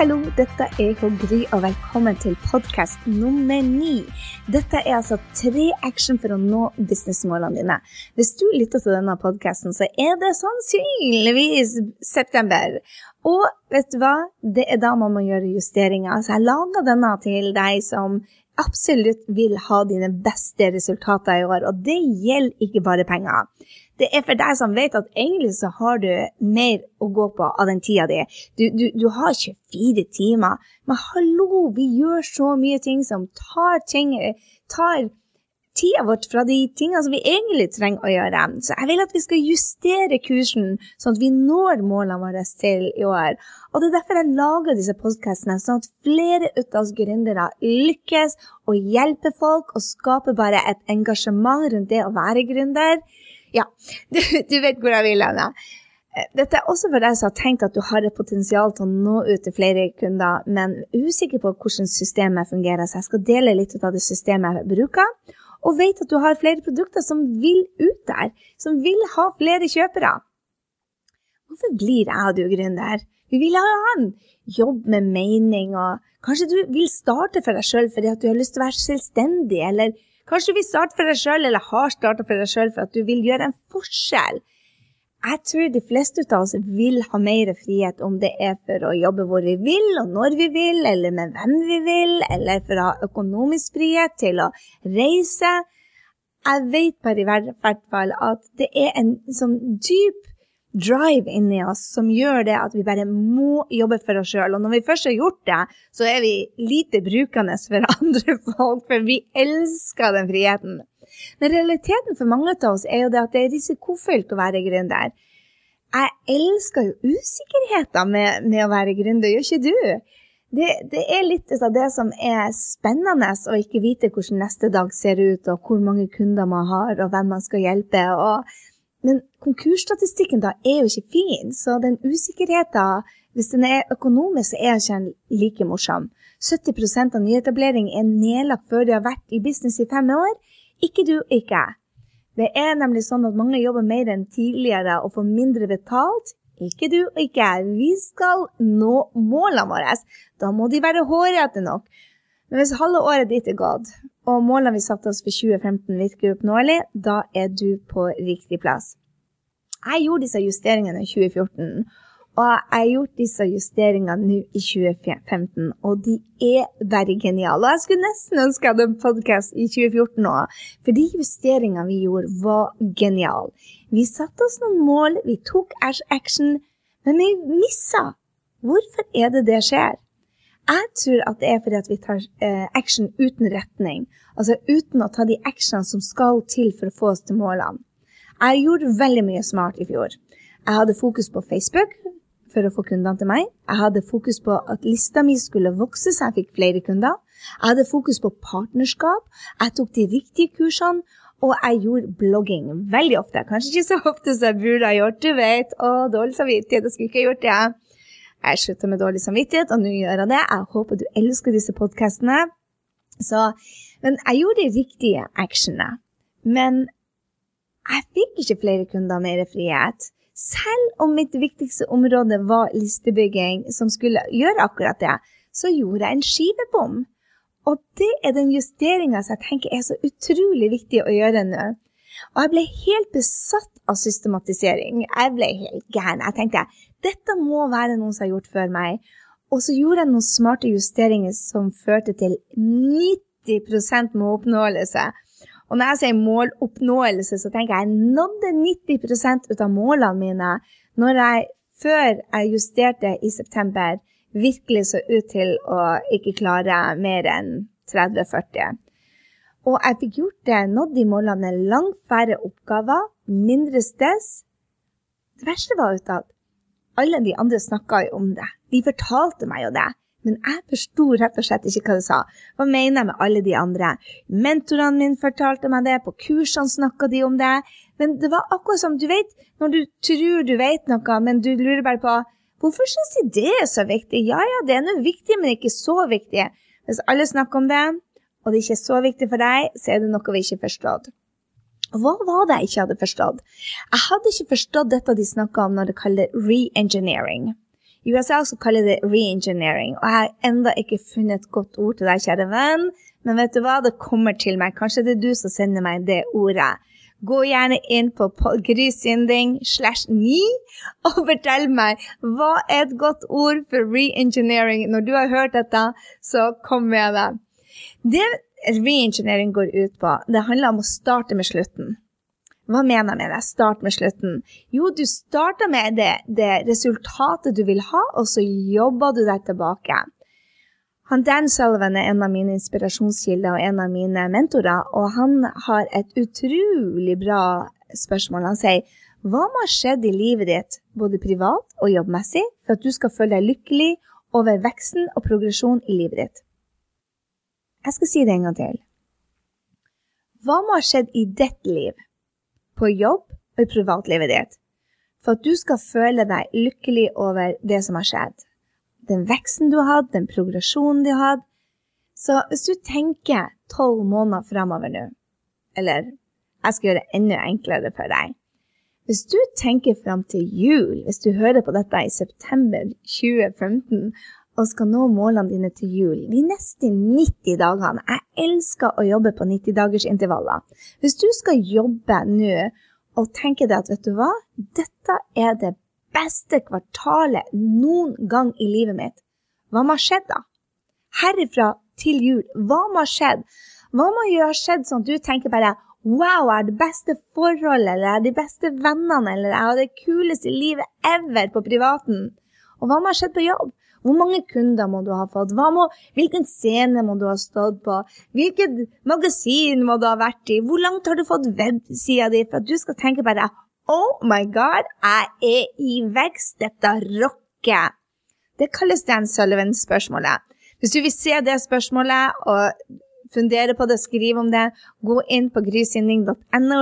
hallo, dette er Gry, og velkommen til podkast nummer ni. Dette er altså tre action for å nå businessmålene dine. Hvis du lytter til denne podkasten, så er det sannsynligvis september. Og vet du hva? Det er da man må gjøre justeringer. Så jeg lager denne til deg som absolutt vil ha dine beste resultater i år, og det gjelder ikke bare penger. Det er for deg som vet at egentlig så har du mer å gå på av den tida di. Du, du, du, har 24 timer. Men hallo, vi gjør så mye ting som tar, ting, tar tida vårt fra de tingene som vi egentlig trenger å gjøre. Så jeg vil at vi skal justere kursen, sånn at vi når målene våre til i år. Og det er derfor jeg lager disse podkastene, sånn at flere av oss gründere lykkes og hjelper folk og skaper bare et engasjement rundt det å være gründer. Ja, du, du vet hvor jeg vil hen. Eh, dette er også for deg som har tenkt at du har et potensial til å nå ut til flere kunder, men er usikker på hvordan systemet fungerer. Så jeg skal dele litt av det systemet jeg bruker, og vet at du har flere produkter som vil ut der, som vil ha flere kjøpere. Hvorfor blir jeg og du gründer? Vi vil ha en jobb med mening, og kanskje du vil starte for deg sjøl fordi at du har lyst til å være selvstendig, eller Kanskje du vil starte for deg sjøl, eller har starta for deg sjøl for at du vil gjøre en forskjell. Jeg tror de fleste av oss vil ha mer frihet, om det er for å jobbe hvor vi vil, og når vi vil, eller med hvem vi vil, eller for å ha økonomisk frihet til å reise. Jeg vet bare i hvert fall at det er en sånn dyp drive inni oss som gjør det at vi bare må jobbe for oss sjøl. Og når vi først har gjort det, så er vi lite brukende for andre folk, for vi elsker den friheten. Men realiteten for mange av oss er jo det at det er risikofylt å være gründer. Jeg elsker jo usikkerheten med, med å være gründer, gjør ikke du? Det, det, er litt av det som er spennende å ikke vite hvordan neste dag ser ut, og hvor mange kunder man har, og hvem man skal hjelpe. og men konkursstatistikken da er jo ikke fin, så den usikkerheten, hvis den er økonomisk, så er den ikke like morsom. 70% av nyetablering er nedlagt før de har vært i business i fem år. Ikke du, ikke jeg. Det er nemlig sånn at mange jobber mer enn tidligere og får mindre betalt. Ikke du og ikke jeg. Vi skal nå målene våre. Da må de være hårete nok. Men hvis halve året ditt er gått, og målene vi satte oss for 2015 virker oppnåelig, da er du på riktig plass. Jeg gjorde disse justeringene i 2014, og jeg har gjort disse justeringene nå i 2015, og de er bare geniale. Og jeg skulle nesten ønske jeg hadde en podkast i 2014 òg, for de justeringene vi gjorde, var geniale. Vi satte oss noen mål, vi tok action, men vi missa. Hvorfor er det det skjer? Jeg tror at det er fordi at vi tar eh, action uten retning. Altså uten å ta de actionene som skal til for å få oss til målene. Jeg gjorde veldig mye smart i fjor. Jeg hadde fokus på Facebook for å få kundene til meg. Jeg hadde fokus på at lista mi skulle vokse så jeg fikk flere kunder. Jeg hadde fokus på partnerskap. Jeg tok de riktige kursene. Og jeg gjorde blogging veldig ofte. Kanskje ikke så ofte som jeg burde ha gjort, du vet. Å, dårlig samvittighet, jeg skulle ikke ha gjort det. Jeg slutter med dårlig samvittighet, og nå gjør jeg det. Jeg håper du elsker disse podkastene. Men jeg gjorde de riktige actionene. Men jeg fikk ikke flere kunder mer frihet. Selv om mitt viktigste område var listebygging, som skulle gjøre akkurat det, så gjorde jeg en skivebom. Og det er den justeringa som jeg tenker er så utrolig viktig å gjøre nå. Og jeg ble helt besatt av systematisering. Jeg ble helt gæren. Jeg tenkte dette må være noen som har gjort før meg. Og så gjorde jeg noen smarte justeringer som førte til 90% måloppnåelse. Og når jeg sier måloppnåelse, så tenker jeg jeg nådde 90 ut av målene mine når jeg, før jeg justerte i september, virkelig så ut til å ikke klare mer enn 30-40. Og jeg fikk gjort det, nådd de målene, langt færre oppgaver, mindre stress. Det verste var ut at alle de andre snakka jo om det. De fortalte meg jo det. Men jeg forsto rett og slett ikke hva du sa. Hva mener jeg med alle de andre? Mentorene mine fortalte meg det, på kursene snakka de om det. Men det var akkurat som du vet, når du tror du vet noe, men du lurer bare på hvorfor syns de det er så viktig? Ja ja, det er noe viktig, men ikke så viktig. Hvis alle snakker om det, og det ikke er så viktig for deg, så er det noe vi ikke har forstått. Hva var det jeg ikke hadde forstått? Jeg hadde ikke forstått dette de snakka om når det kalles re-engineering. I USA også kaller det re-engineering, og jeg har enda ikke funnet et godt ord til deg, kjære venn. Men vet du hva, det kommer til meg. Kanskje det er du som sender meg det ordet. Gå gjerne inn på grysynding slash 9 og fortell meg hva er et godt ord for re-engineering. Når du har hørt dette, så kom med det. Det re-engineering går ut på, det handler om å starte med slutten. Hva mener jeg med det? Start med slutten. Jo, du starter med det, det resultatet du vil ha, og så jobber du deg tilbake. Han Dan Sullivan er en av mine inspirasjonskilder og en av mine mentorer, og han har et utrolig bra spørsmål. Han sier hva må ha skjedd i livet ditt, både privat og jobbmessig, for at du skal føle deg lykkelig over veksten og progresjon i livet ditt? Jeg skal si det en gang til. Hva må ha skjedd i ditt liv på jobb og i privatlivet ditt. For at du skal føle deg lykkelig over det som har skjedd. Den veksten du har hatt, den progresjonen du har hatt. Så hvis du tenker tolv måneder framover nå, eller jeg skal gjøre det enda enklere for deg Hvis du tenker fram til jul, hvis du hører på dette i september 2015 og skal nå målene dine til jul, de neste 90 dagene Jeg elsker å jobbe på 90-dagersintervaller. Hvis du skal jobbe nå og tenke deg at vet du hva, dette er det beste kvartalet noen gang i livet mitt, hva må ha skjedd da? Herifra til jul, hva må ha skjedd? Hva må ha skjedd sånn at du tenker bare Wow, jeg har det beste forholdet, eller jeg har de beste vennene, eller jeg har det kuleste livet ever på privaten. Og hva må ha skjedd på jobb? Hvor mange kunder må du ha fått? Må, hvilken scene må du ha stått på? Hvilket magasin må du ha vært i? Hvor langt har du fått websida di for at du skal tenke bare Oh my God, jeg er i vekst. Dette rocker. Det kalles Dan Sullivan-spørsmålet. Hvis du vil se det spørsmålet og fundere på det, skrive om det, gå inn på grysynding.no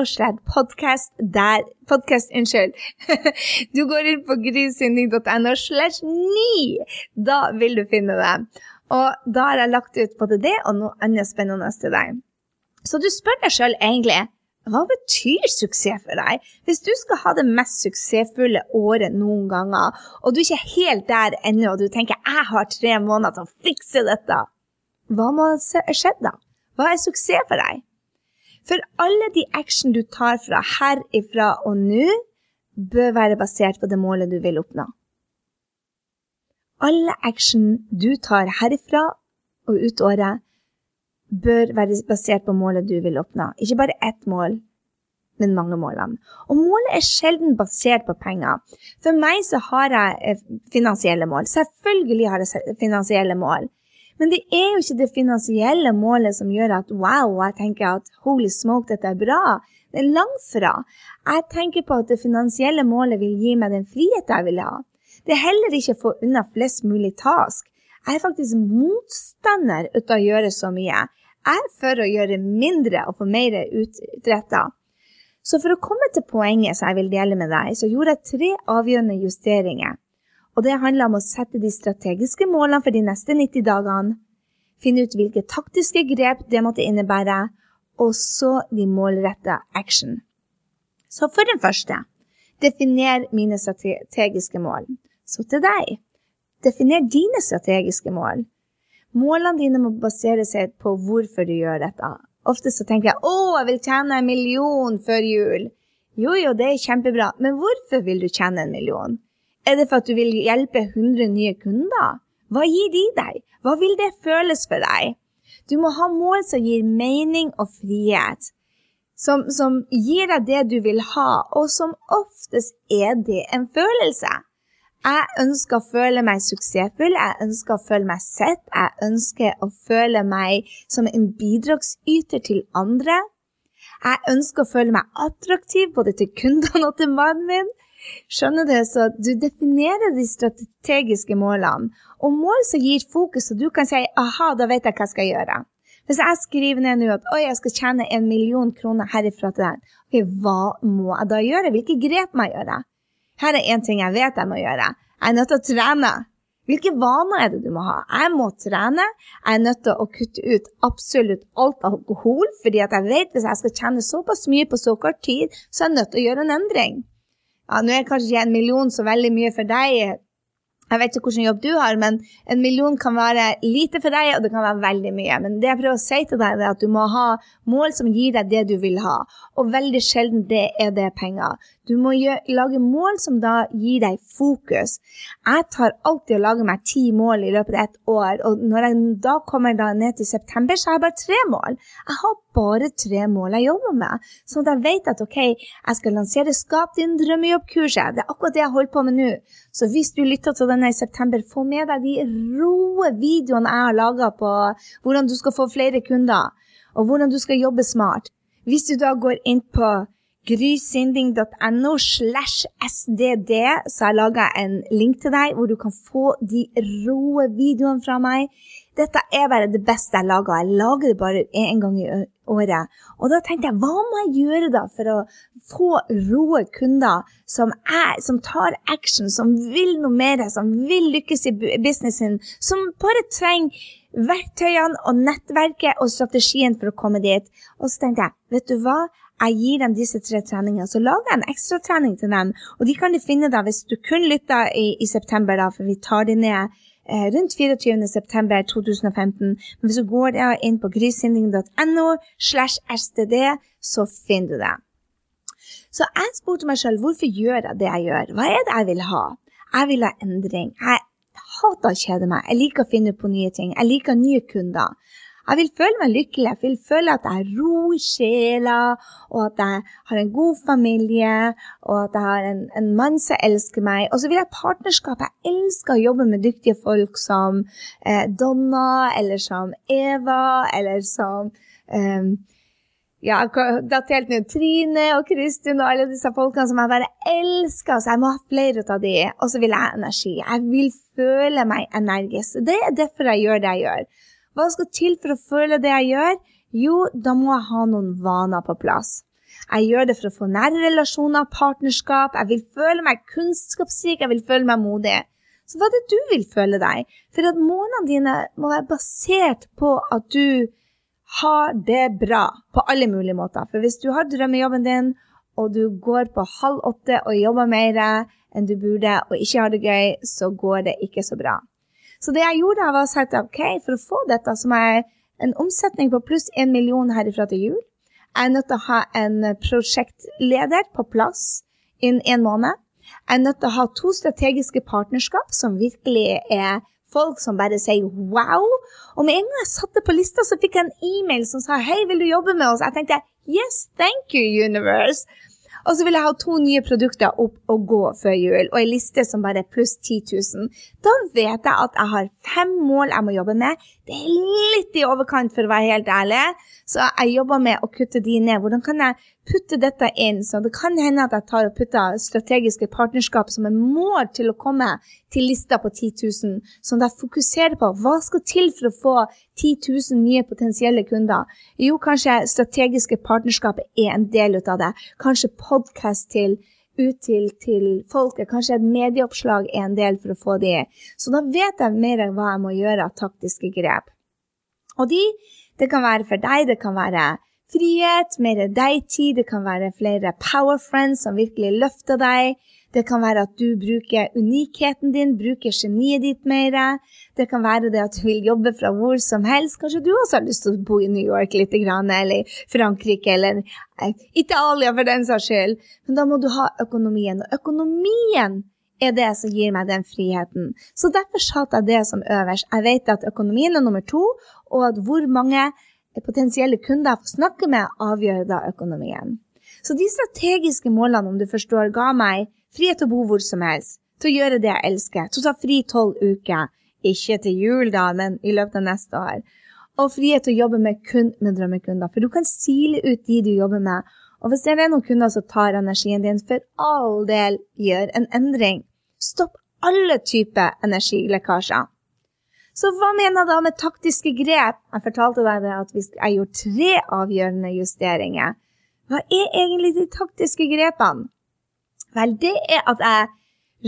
podcast der Podcast, unnskyld. Du går inn på grysynding.no slash 9. Da vil du finne det. Og da har jeg lagt ut både det og noe annet spennende til deg. Så du spør deg sjøl egentlig hva betyr suksess for deg? Hvis du skal ha det mest suksessfulle året noen ganger, og du er ikke helt der ennå, og du tenker jeg har tre måneder til å fikse dette, hva må ha skjedd da? Hva er suksess for deg? For alle de action du tar fra herifra og nå, bør være basert på det målet du vil oppnå. Alle action du tar herifra og ut året, bør være basert på målet du vil oppnå. Ikke bare ett mål, men mange målene. Og målet er sjelden basert på penger. For meg så har jeg eh, finansielle mål. Selvfølgelig har jeg finansielle mål. Men det er jo ikke det finansielle målet som gjør at wow, jeg tenker at holy smoke, dette er bra. Det er langt fra. Jeg tenker på at det finansielle målet vil gi meg den friheten jeg vil ha. Det er heller ikke å få unna flest mulig task. Jeg er faktisk motstander av å gjøre så mye. Jeg er for å gjøre mindre og få mer utretta. Så for å komme til poenget som jeg vil dele med deg, så gjorde jeg tre avgjørende justeringer og det handler om å sette de strategiske målene for de neste 90 dagene, finne ut hvilke taktiske grep det måtte innebære, og så de målretta action. Så for den første, definer mine strategiske mål. Så til deg, definer dine strategiske mål. Målene dine må basere seg på hvorfor du gjør dette. Ofte så tenker jeg 'Å, jeg vil tjene en million før jul'. Jo, jo, det er kjempebra, men hvorfor vil du tjene en million? Er det for at du vil hjelpe 100 nye kunder? Hva gir de deg? Hva vil det føles for deg? Du må ha mål som gir mening og frihet. Som, som gir deg det du vil ha, og som oftest er det en følelse. Jeg ønsker å føle meg suksessfull, jeg ønsker å føle meg sett, jeg ønsker å føle meg som en bidragsyter til andre. Jeg ønsker å føle meg attraktiv både til kundene og til mannen min. Skjønner du? Så du definerer de strategiske målene, og mål som gir fokus, så du kan si aha, da vet jeg hva jeg skal gjøre. Hvis jeg skriver ned nå at oi, jeg skal tjene en million kroner herifra til der, okay, hva må jeg da gjøre? Hvilke grep må jeg gjøre? Her er én ting jeg vet jeg må gjøre. Jeg er nødt til å trene. Hvilke vaner er det du må ha? Jeg må trene. Jeg er nødt til å kutte ut absolutt alt alkohol, fordi at jeg vet hvis jeg skal tjene såpass mye på så kort tid, så er jeg nødt til å gjøre en endring. Ja, nå er kanskje ikke en million så veldig mye for deg, jeg vet ikke hvilken jobb du har, men en million kan være lite for deg, og det kan være veldig mye. Men det jeg prøver å si til deg, er at du må ha mål som gir deg det du vil ha. Og veldig sjelden det er det penger. Du må lage mål som da gir deg fokus. Jeg tar alltid og lager meg ti mål i løpet av et år, og når jeg da kommer da ned til september, så har jeg bare tre mål. Jeg har bare tre mål jeg jobber med, sånn at jeg vet at ok, jeg skal lansere Skap din drømmejobb-kurset. Det er akkurat det jeg holder på med nå. Så hvis du lytter til denne i september, få med deg de roe videoene jeg har laga på hvordan du skal få flere kunder, og hvordan du skal jobbe smart. Hvis du da går inn på grysynding.no slash sdd, så jeg laga en link til deg hvor du kan få de rå videoene fra meg. Dette er bare det beste jeg lager. Jeg lager det bare én gang i året. Og da tenkte jeg, hva må jeg gjøre da for å få rå kunder som, er, som tar action, som vil noe mer, som vil lykkes i businessen, som bare trenger verktøyene og nettverket og strategien for å komme dit. Og så tenkte jeg, vet du hva? Jeg gir dem disse tre treningene, så lager jeg en ekstratrening til dem. Og de kan du finne da hvis du kun lytter i, i september, da, for vi tar de ned eh, rundt 24. september 2015. Men hvis du går da inn på grysynding.no slash std, så finner du det. Så jeg spurte meg sjøl hvorfor gjør jeg det jeg gjør? Hva er det jeg vil ha? Jeg vil ha endring. Jeg hater å kjede meg. Jeg liker å finne på nye ting. Jeg liker nye kunder. Jeg vil føle meg lykkelig. Jeg vil føle at jeg har ro i sjela, og at jeg har en god familie, og at jeg har en, en mann som elsker meg. Og så vil jeg partnerskap. Jeg elsker å jobbe med dyktige folk som eh, Donna, eller som Eva, eller som eh, ja, datt helt ned Trine og Kristin og alle disse folkene som jeg bare elsker. Så jeg må ha flere av de. Og så vil jeg ha energi. Jeg vil føle meg energisk. Det er derfor jeg gjør det jeg gjør. Hva skal til for å føle det jeg gjør? Jo, da må jeg ha noen vaner på plass. Jeg gjør det for å få nære relasjoner, partnerskap. Jeg vil føle meg kunnskapsrik, jeg vil føle meg modig. Så hva er det du vil føle deg? For at målene dine må være basert på at du har det bra på alle mulige måter. For hvis du har drømmejobben din, og du går på halv åtte og jobber mer enn du burde, og ikke har det gøy, så går det ikke så bra. Så det jeg gjorde, var å si at OK, for å få dette, som er en omsetning på pluss én million herifra til jul, jeg er nødt til å ha en prosjektleder på plass innen en måned. Jeg er nødt til å ha to strategiske partnerskap som virkelig er folk som bare sier wow. Og med en gang jeg satte på lista, så fikk jeg en e-mail som sa hei, vil du jobbe med oss? Jeg tenkte yes, thank you, universe. Og så vil jeg ha to nye produkter opp og gå før jul, og ei liste som bare er pluss 10 000. Da vet jeg at jeg har fem mål jeg må jobbe med. Det er litt i overkant, for å være helt ærlig. Så jeg jobber med å kutte de ned. Hvordan kan jeg putte dette inn? Så det kan hende at jeg tar og putter strategiske partnerskap som en mål til å komme til lista på 10 000, som jeg fokuserer på hva skal til for å få 10 000 nye potensielle kunder. Jo, kanskje strategiske partnerskap er en del av det. Kanskje podkast til ut til, til folket. Kanskje et medieoppslag er en del for å få de. Så da vet jeg mer hva jeg må gjøre av taktiske grep. Og de det kan være for deg, det kan være frihet, mer deg-tid, det kan være flere power friends som virkelig løfter deg. Det kan være at du bruker unikheten din, bruker geniet ditt mer. Det kan være det at du vil jobbe fra hvor som helst. Kanskje du også har lyst til å bo i New York litt, eller Frankrike, eller eh, Italia for den saks skyld. Men da må du ha økonomien. Og økonomien er det som gir meg den friheten. Så derfor satte jeg det som øverst. Jeg vet at økonomien er nummer to, og at hvor mange potensielle kunder får snakke med, avgjør da økonomien. Så de strategiske målene, om du forstår, ga meg frihet til å bo hvor som helst, til å gjøre det jeg elsker, til å ta fri tolv uker, ikke til jul, da, men i løpet av neste år, og frihet til å jobbe med kun med drømmekunder. For du kan sile ut de du jobber med, Og hvis det er noen kunder som tar energien din, for all del gjør en endring. Stopp alle typer energilekkasjer. Så hva mener jeg da med taktiske grep? Jeg fortalte deg at jeg gjorde tre avgjørende justeringer. Hva er egentlig de taktiske grepene? Vel, det er at jeg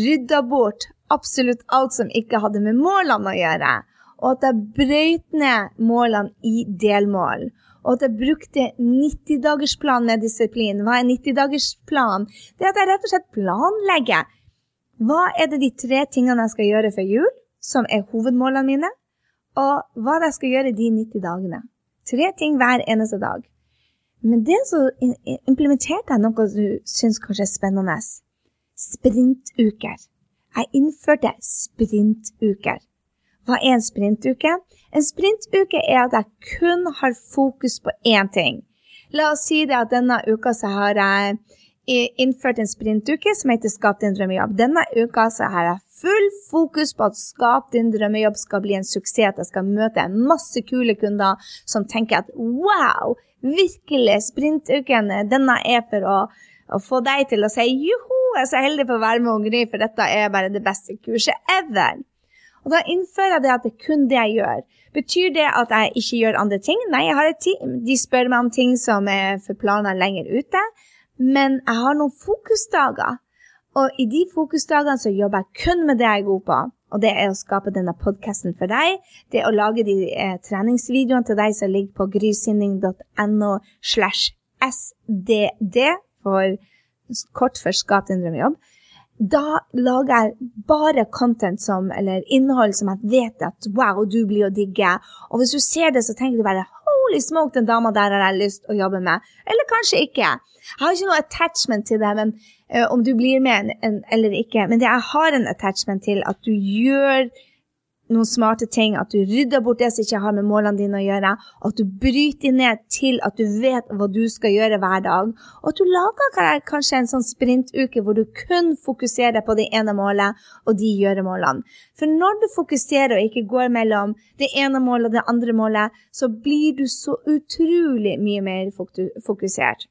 rydda bort absolutt alt som ikke hadde med målene å gjøre, og at jeg brøyt ned målene i delmål og at jeg brukte 90-dagersplan med disiplin. Hva er 90-dagersplan? Det er at jeg rett og slett planlegger. Hva er det de tre tingene jeg skal gjøre før jul, som er hovedmålene mine, og hva jeg skal gjøre de 90 dagene. Tre ting hver eneste dag. Men det så implementerte jeg noe du syns kanskje er spennende. Sprintuker. Jeg innførte sprintuker. Hva er en sprintuke? En sprintuke er at jeg kun har fokus på én ting. La oss si det at denne uka så har jeg innført en sprintuke som heter Skap din drømmejobb. Denne uka så har jeg full fokus på at Skap din drømmejobb skal bli en suksess. At jeg skal møte masse kule kunder som tenker at wow, virkelig, sprintuken denne er for å, å få deg til å si joho, jeg er så heldig for å være med Ungeri, for dette er bare det beste kurset ever. Og da innfører jeg det at det er kun det jeg gjør. Betyr det at jeg ikke gjør andre ting? Nei, jeg har et team. De spør meg om ting som er for planer lenger ute. Men jeg har noen fokusdager. Og i de fokusdagene så jobber jeg kun med det jeg er god på. Og det er å skape denne podkasten for deg. Det er å lage de eh, treningsvideoene til deg som ligger på grysinning.no slash sdd, for kort for Skap din drømmejobb da lager jeg bare content som, eller innhold som jeg vet at wow, du blir å digge. Og hvis du ser det, så tenker du bare holy smoke, den dama der har jeg lyst å jobbe med. Eller kanskje ikke. Jeg har ikke noe attachment til det, men, uh, om du blir med en, en, eller ikke. Men jeg har en attachment til at du gjør noen smarte ting, at du rydder bort det som ikke har med målene dine å gjøre, at du bryter ned til at du vet hva du skal gjøre hver dag, og at du lager kanskje en sånn sprintuke hvor du kun fokuserer på det ene målet og de gjøremålene. For når du fokuserer og ikke går mellom det ene målet og det andre målet, så blir du så utrolig mye mer fokusert.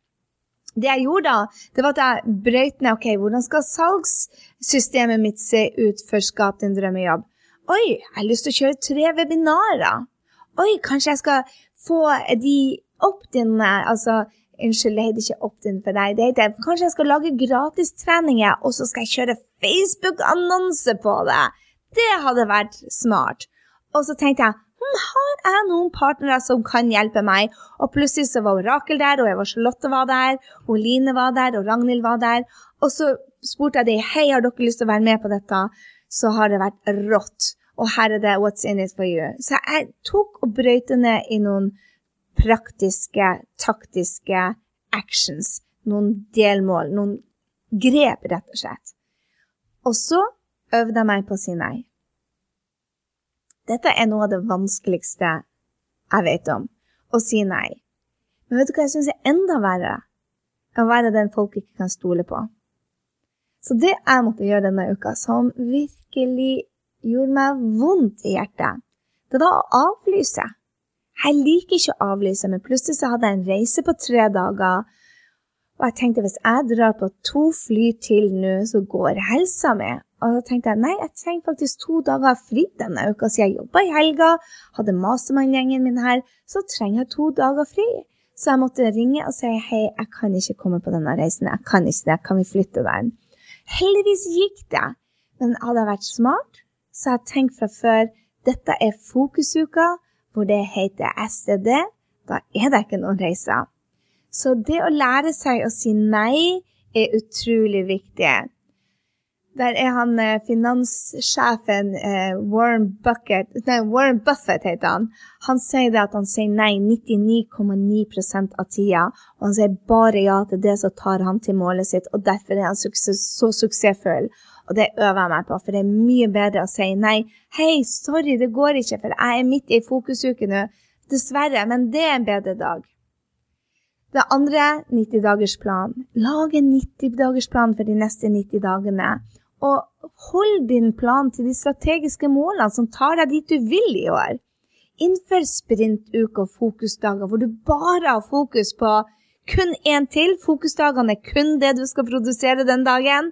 Det jeg gjorde da, det var at jeg brøyt ned ok, hvordan skal salgssystemet mitt se ut for Skap din drømmejobb. Oi, jeg har lyst til å kjøre tre webinarer. Oi, kanskje jeg skal få de opt-in Altså, unnskyld, det heter ikke opt-in for deg. Det heter kanskje jeg skal lage gratistreninger, og så skal jeg kjøre Facebook-annonse på det. Det hadde vært smart. Og så tenkte jeg hm, har jeg noen partnere som kan hjelpe meg? Og plutselig så var Rakel der, og Eva Charlotte var der, og Line var der, og Ragnhild var der. Og så spurte jeg dem hei, har dere lyst til å være med på dette. Så har det vært rått og her er det 'What's in it for you'. Så jeg tok og brøyte ned i noen praktiske, taktiske actions. Noen delmål, noen grep, rett og slett. Og så øvde jeg meg på å si nei. Dette er noe av det vanskeligste jeg vet om, å si nei. Men vet du hva jeg syns er enda verre? Å være den folk ikke kan stole på. Så det jeg måtte gjøre denne uka, som virkelig gjorde meg vondt i hjertet, det var å avlyse. Jeg liker ikke å avlyse, men plutselig så hadde jeg en reise på tre dager. Og jeg tenkte hvis jeg drar på to fly til nå, så går helsa mi. Og da tenkte jeg nei, jeg trenger faktisk to dager fri denne uka, så jeg jobba i helga, hadde mastermann-gjengen min her, så trenger jeg to dager fri. Så jeg måtte ringe og si hei, jeg kan ikke komme på denne reisen, jeg kan ikke det, kan vi flytte den? Heldigvis gikk det, men hadde jeg vært smart, så jeg har tenkt fra før dette er fokusuka, hvor det heter STD. Da er det ikke noen reiser. Så det å lære seg å si nei er utrolig viktig. Der er han eh, finanssjefen eh, Warren, Bucket, nei, Warren Buffett, heter han. Han sier at han sier nei 99,9% av tida. Og han sier bare ja til det som tar han til målet sitt, og derfor er han så suksessfull. Og det øver jeg meg på, for det er mye bedre å si nei. Hei, sorry, det går ikke, for jeg er midt i fokusuke nå. Dessverre, men det er en bedre dag. Det andre 90-dagersplan. Lag en 90-dagersplan for de neste 90 dagene. Og hold din plan til de strategiske målene som tar deg dit du vil i år. Innfør sprintuke og fokusdager hvor du bare har fokus på kun én til. Fokusdagene er kun det du skal produsere den dagen.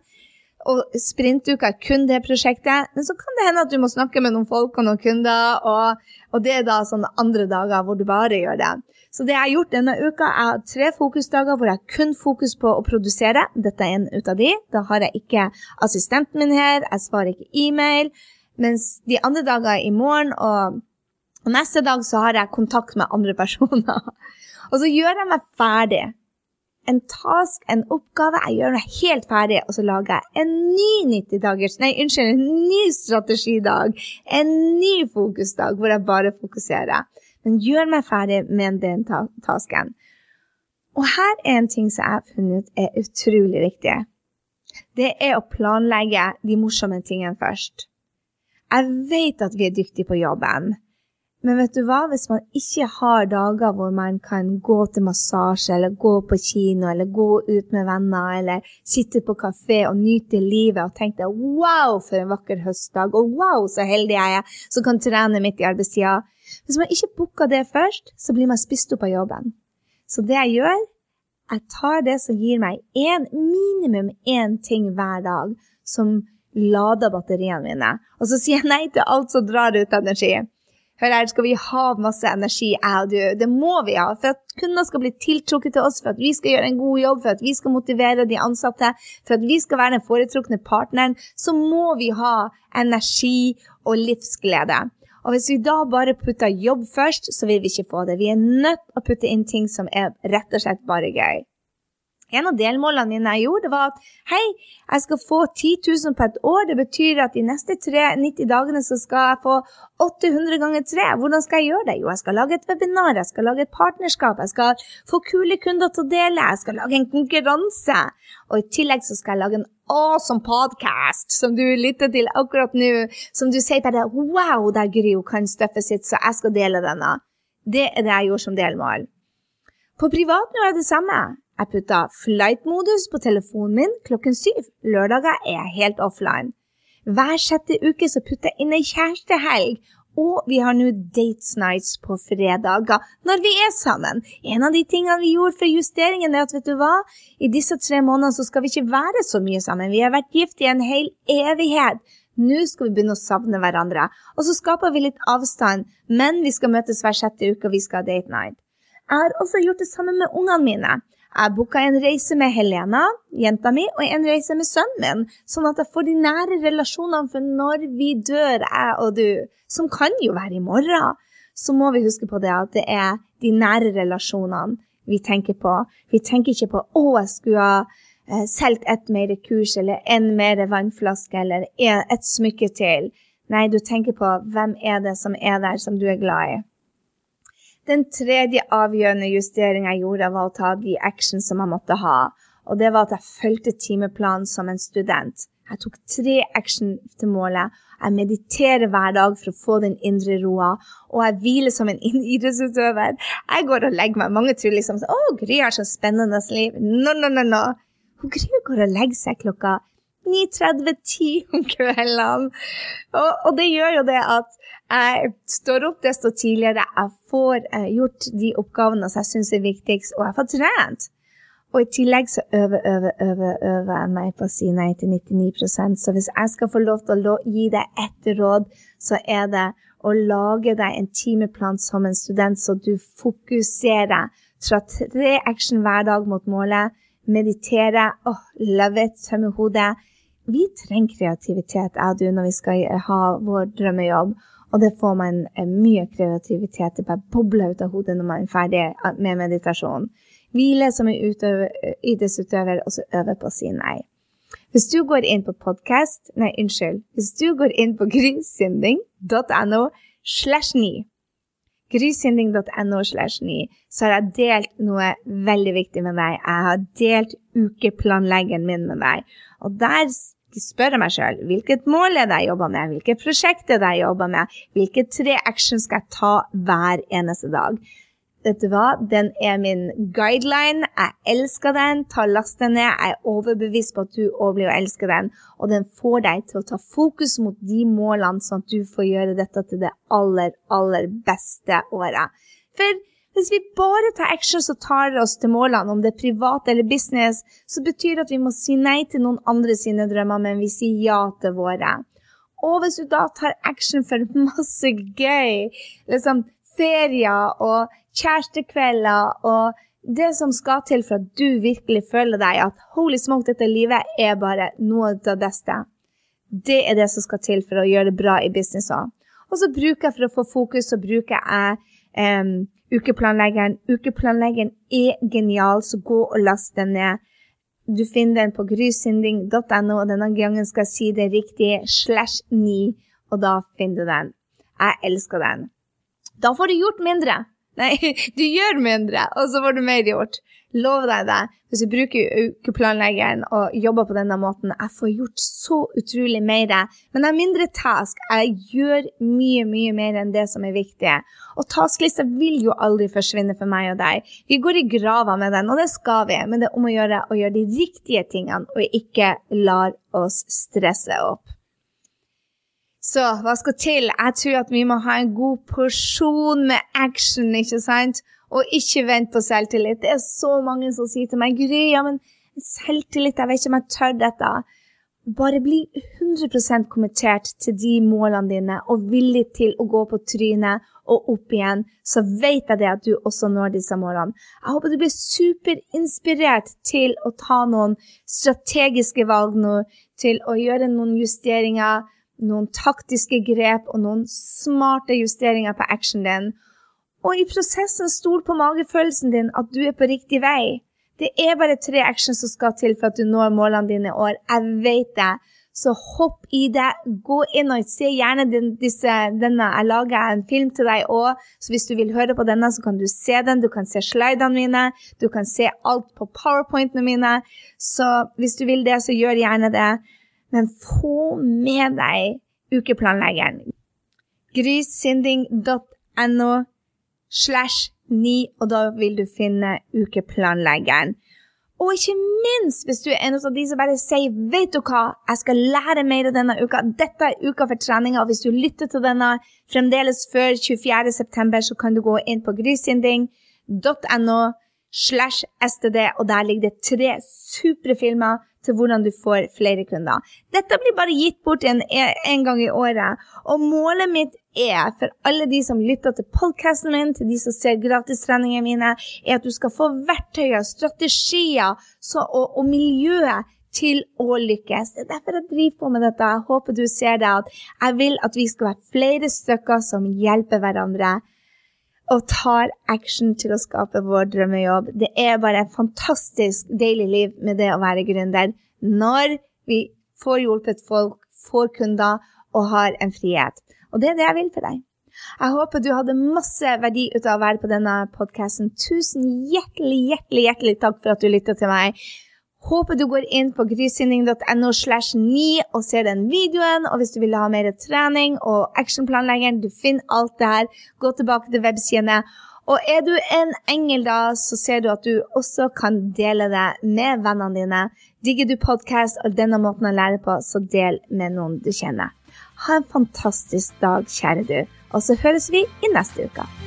Og sprintuka er kun det prosjektet. Men så kan det hende at du må snakke med noen folk og noen kunder, og, og det er da sånne andre dager hvor du bare gjør det. Så det jeg har gjort denne uka, er tre fokusdager hvor jeg kun fokus på å produsere. Dette er en ut av de. Da har jeg ikke assistenten min her, jeg svarer ikke e-mail. Mens de andre dager i morgen og neste dag så har jeg kontakt med andre personer. Og så gjør jeg meg ferdig. En task, en oppgave. Jeg gjør meg helt ferdig, og så lager jeg en ny 90 dagers Nei, unnskyld, en ny strategidag. En ny fokusdag hvor jeg bare fokuserer. Men gjør meg ferdig med den tasken. Og her er en ting som jeg har funnet er utrolig viktig. Det er å planlegge de morsomme tingene først. Jeg vet at vi er dyktige på jobben. Men vet du hva? Hvis man ikke har dager hvor man kan gå til massasje, eller gå på kino, eller gå ut med venner, eller sitte på kafé og nyte livet og tenke wow, for en vakker høstdag, og wow, så heldig jeg er som kan trene midt i arbeidstida. Hvis man ikke booker det først, så blir man spist opp av jobben. Så det jeg gjør, jeg tar det som gir meg en, minimum én ting hver dag som lader batteriene mine. Og så sier jeg nei til alt som drar ut energi. Hør her, skal vi ha masse energi, jeg og du? Det må vi ha. For at kunder skal bli tiltrukket til oss, for at vi skal gjøre en god jobb, for at vi skal motivere de ansatte, for at vi skal være den foretrukne partneren, så må vi ha energi og livsglede. Og hvis vi da bare putter jobb først, så vil vi ikke få det. Vi er nødt å putte inn ting som er rett og slett bare gøy. En av delmålene mine jeg gjorde, var at hei, jeg skal få 10 000 på et år. Det betyr at de neste 3, 90 dagene så skal jeg få 800 ganger 3. Hvordan skal jeg gjøre det? Jo, jeg skal lage et webinar, jeg skal lage et partnerskap, jeg skal få kule kunder til å dele, jeg skal lage en konkurranse. Og i tillegg så skal jeg lage en awesome podcast som du lytter til akkurat nå, som du sier bare wow, der Gry kan støffet sitt, så jeg skal dele denne. Det er det jeg gjorde som delmål. På privat gjør jeg det samme. Jeg putta flight-modus på telefonen min klokken syv. Lørdager er jeg helt offline. Hver sjette uke så putter jeg inn ei kjærestehelg, og vi har nå dates nights på fredager når vi er sammen. En av de tingene vi gjorde for justeringen, er at vet du hva, i disse tre månedene så skal vi ikke være så mye sammen. Vi har vært gift i en hel evighet. Nå skal vi begynne å savne hverandre. Og så skaper vi litt avstand, men vi skal møtes hver sjette uke, og vi skal ha date night. Jeg har også gjort det samme med ungene mine. Jeg booka en reise med Helena, jenta mi, og en reise med sønnen min, sånn at jeg får de nære relasjonene for når vi dør, jeg og du, som kan jo være i morgen. Så må vi huske på det at det er de nære relasjonene vi tenker på. Vi tenker ikke på 'å, jeg skulle ha eh, solgt et mer kurs', eller 'en mer vannflaske', eller 'et smykke til'. Nei, du tenker på 'hvem er det som er der, som du er glad i'. Den tredje avgjørende justeringa jeg gjorde, var å ta de action som jeg måtte ha. Og det var at jeg fulgte timeplanen som en student. Jeg tok tre action til målet. Jeg mediterer hver dag for å få den indre roa, og jeg hviler som en idrettsutøver. Jeg går og legger meg. Mange tror liksom å, Gry har så spennende liv. No, no, no, no. Gry går og legger seg klokka 9.30-10 om kveldene. Og, og, det gjør jo det at jeg står opp desto tidligere, jeg får eh, gjort de oppgavene som jeg syns er viktigst, og jeg får trent. Og i tillegg så øver, øver, øver, øver jeg meg på å si nei til 99% Så hvis jeg skal få lov til å gi deg ett råd, så er det å lage deg en timeplan som en student, så du fokuserer. Fra tre action hver dag mot målet. Meditere. Oh, love it. Tømme hodet. Vi trenger kreativitet, jeg og du, når vi skal ha vår drømmejobb. Og det får man eh, mye kreativitet. Det bare bobler ut av hodet når man er ferdig eh, med meditasjon. Hvile som en idrettsutøver, og så øve på å si nei. Hvis du går inn på podkast Nei, unnskyld. Hvis du går inn på grysynding.no slash 9 grysynding.no slash 9, så har jeg delt noe veldig viktig med deg. Jeg har delt ukeplanleggeren min med deg. Og der spørre meg sjøl hvilket mål er det jeg jobber med, hvilket prosjekt er det jeg jobber med, hvilke tre actions skal jeg ta hver eneste dag. Vet du hva, den er min guideline. Jeg elsker den. Ta last den ned. Jeg er overbevist på at du òg blir å elske den. Og den får deg til å ta fokus mot de målene, sånn at du får gjøre dette til det aller, aller beste året. For Hvis vi bare tar action som tar oss til målene, om det er privat eller business, så betyr det at vi må si nei til noen andre sine drømmer, men vi sier ja til våre. Og hvis du da tar action for masse gøy, liksom ferier og kjærestekvelder og det som skal til for at du virkelig føler deg at holy smoke, dette livet er bare noe av det beste. Det er det som skal til for å gjøre det bra i business òg. Og så bruker jeg for å få fokus, så bruker jeg um, ukeplanleggeren. Ukeplanleggeren er genial, så gå og last den ned. Du finner den på grysynding.no, og denne gangen skal jeg si det riktig, slash 9, og da finner du den. Jeg elsker den. Da får du gjort mindre. Nei, du gjør mindre, og så får du mer gjort. Lov deg det. Hvis du bruker ukeplanleggeren og jobber på denne måten, jeg får gjort så utrolig mer. Men jeg har mindre task. Jeg gjør mye, mye mer enn det som er viktig. Og tasklista vil jo aldri forsvinne for meg og deg. Vi går i grava med den, og det skal vi. Men det er om å gjøre å gjøre de riktige tingene, og ikke lar oss stresse opp. Så hva skal til? Jeg tror at vi må ha en god porsjon med action, ikke sant? Og ikke vent på selvtillit. Det er så mange som sier til meg Gry, ja, men selvtillit, jeg vet ikke om jeg tør dette. Bare bli 100% kommentert til de målene dine og villig til å gå på trynet og opp igjen, så vet jeg det at du også når disse målene. Jeg håper du blir superinspirert til å ta noen strategiske valg nå, til å gjøre noen justeringer, noen taktiske grep og noen smarte justeringer på actionen din. Og i prosessen stol på magefølelsen din at du er på riktig vei. Det er bare tre actions som skal til for at du når målene dine i år. Jeg vet det. Så hopp i det. Gå inn og se gjerne den, disse, denne. Jeg lager en film til deg òg, så hvis du vil høre på denne, så kan du se den. Du kan se slidene mine. Du kan se alt på powerpointene mine. Så hvis du vil det, så gjør gjerne det. Men få med deg ukeplanleggeren. Grysynding.no slash 9, og da vil du finne ukeplanleggeren. Og ikke minst hvis du er en av de som bare sier 'Vet du hva, jeg skal lære mer denne uka'. Dette er uka for treninga. Og hvis du lytter til denne fremdeles før 24.9., så kan du gå inn på grysynding.no slash std, og der ligger det tre supre filmer til hvordan du får flere kunder. Dette blir bare gitt bort en, en gang i året, og målet mitt er, for alle de som lytter til podkasten min, til de som ser gratistreningene mine, er at du skal få verktøyer, strategier så, og, og miljøet til å lykkes. Det er derfor jeg driver på med dette. Jeg håper du ser det. at Jeg vil at vi skal være flere stykker som hjelper hverandre og tar action til å skape vår drømmejobb. Det er bare et fantastisk deilig liv med det å være gründer når vi får hjulpet folk, får kunder og har en frihet. Og det er det jeg vil for deg. Jeg håper du hadde masse verdi ut av å være på denne podkasten. Tusen hjertelig, hjertelig, hjertelig takk for at du lytta til meg. Håper du går inn på grysynding.no slash 9 og ser den videoen. Og hvis du vil ha mer trening og actionplanleggeren, du finner alt det her. Gå tilbake til websidene. Og er du en engel, da, så ser du at du også kan dele det med vennene dine. Digger du podkast og denne måten å lære på, så del med noen du kjenner. Ha en fantastisk dag, kjære du. Og så høres vi i neste uke.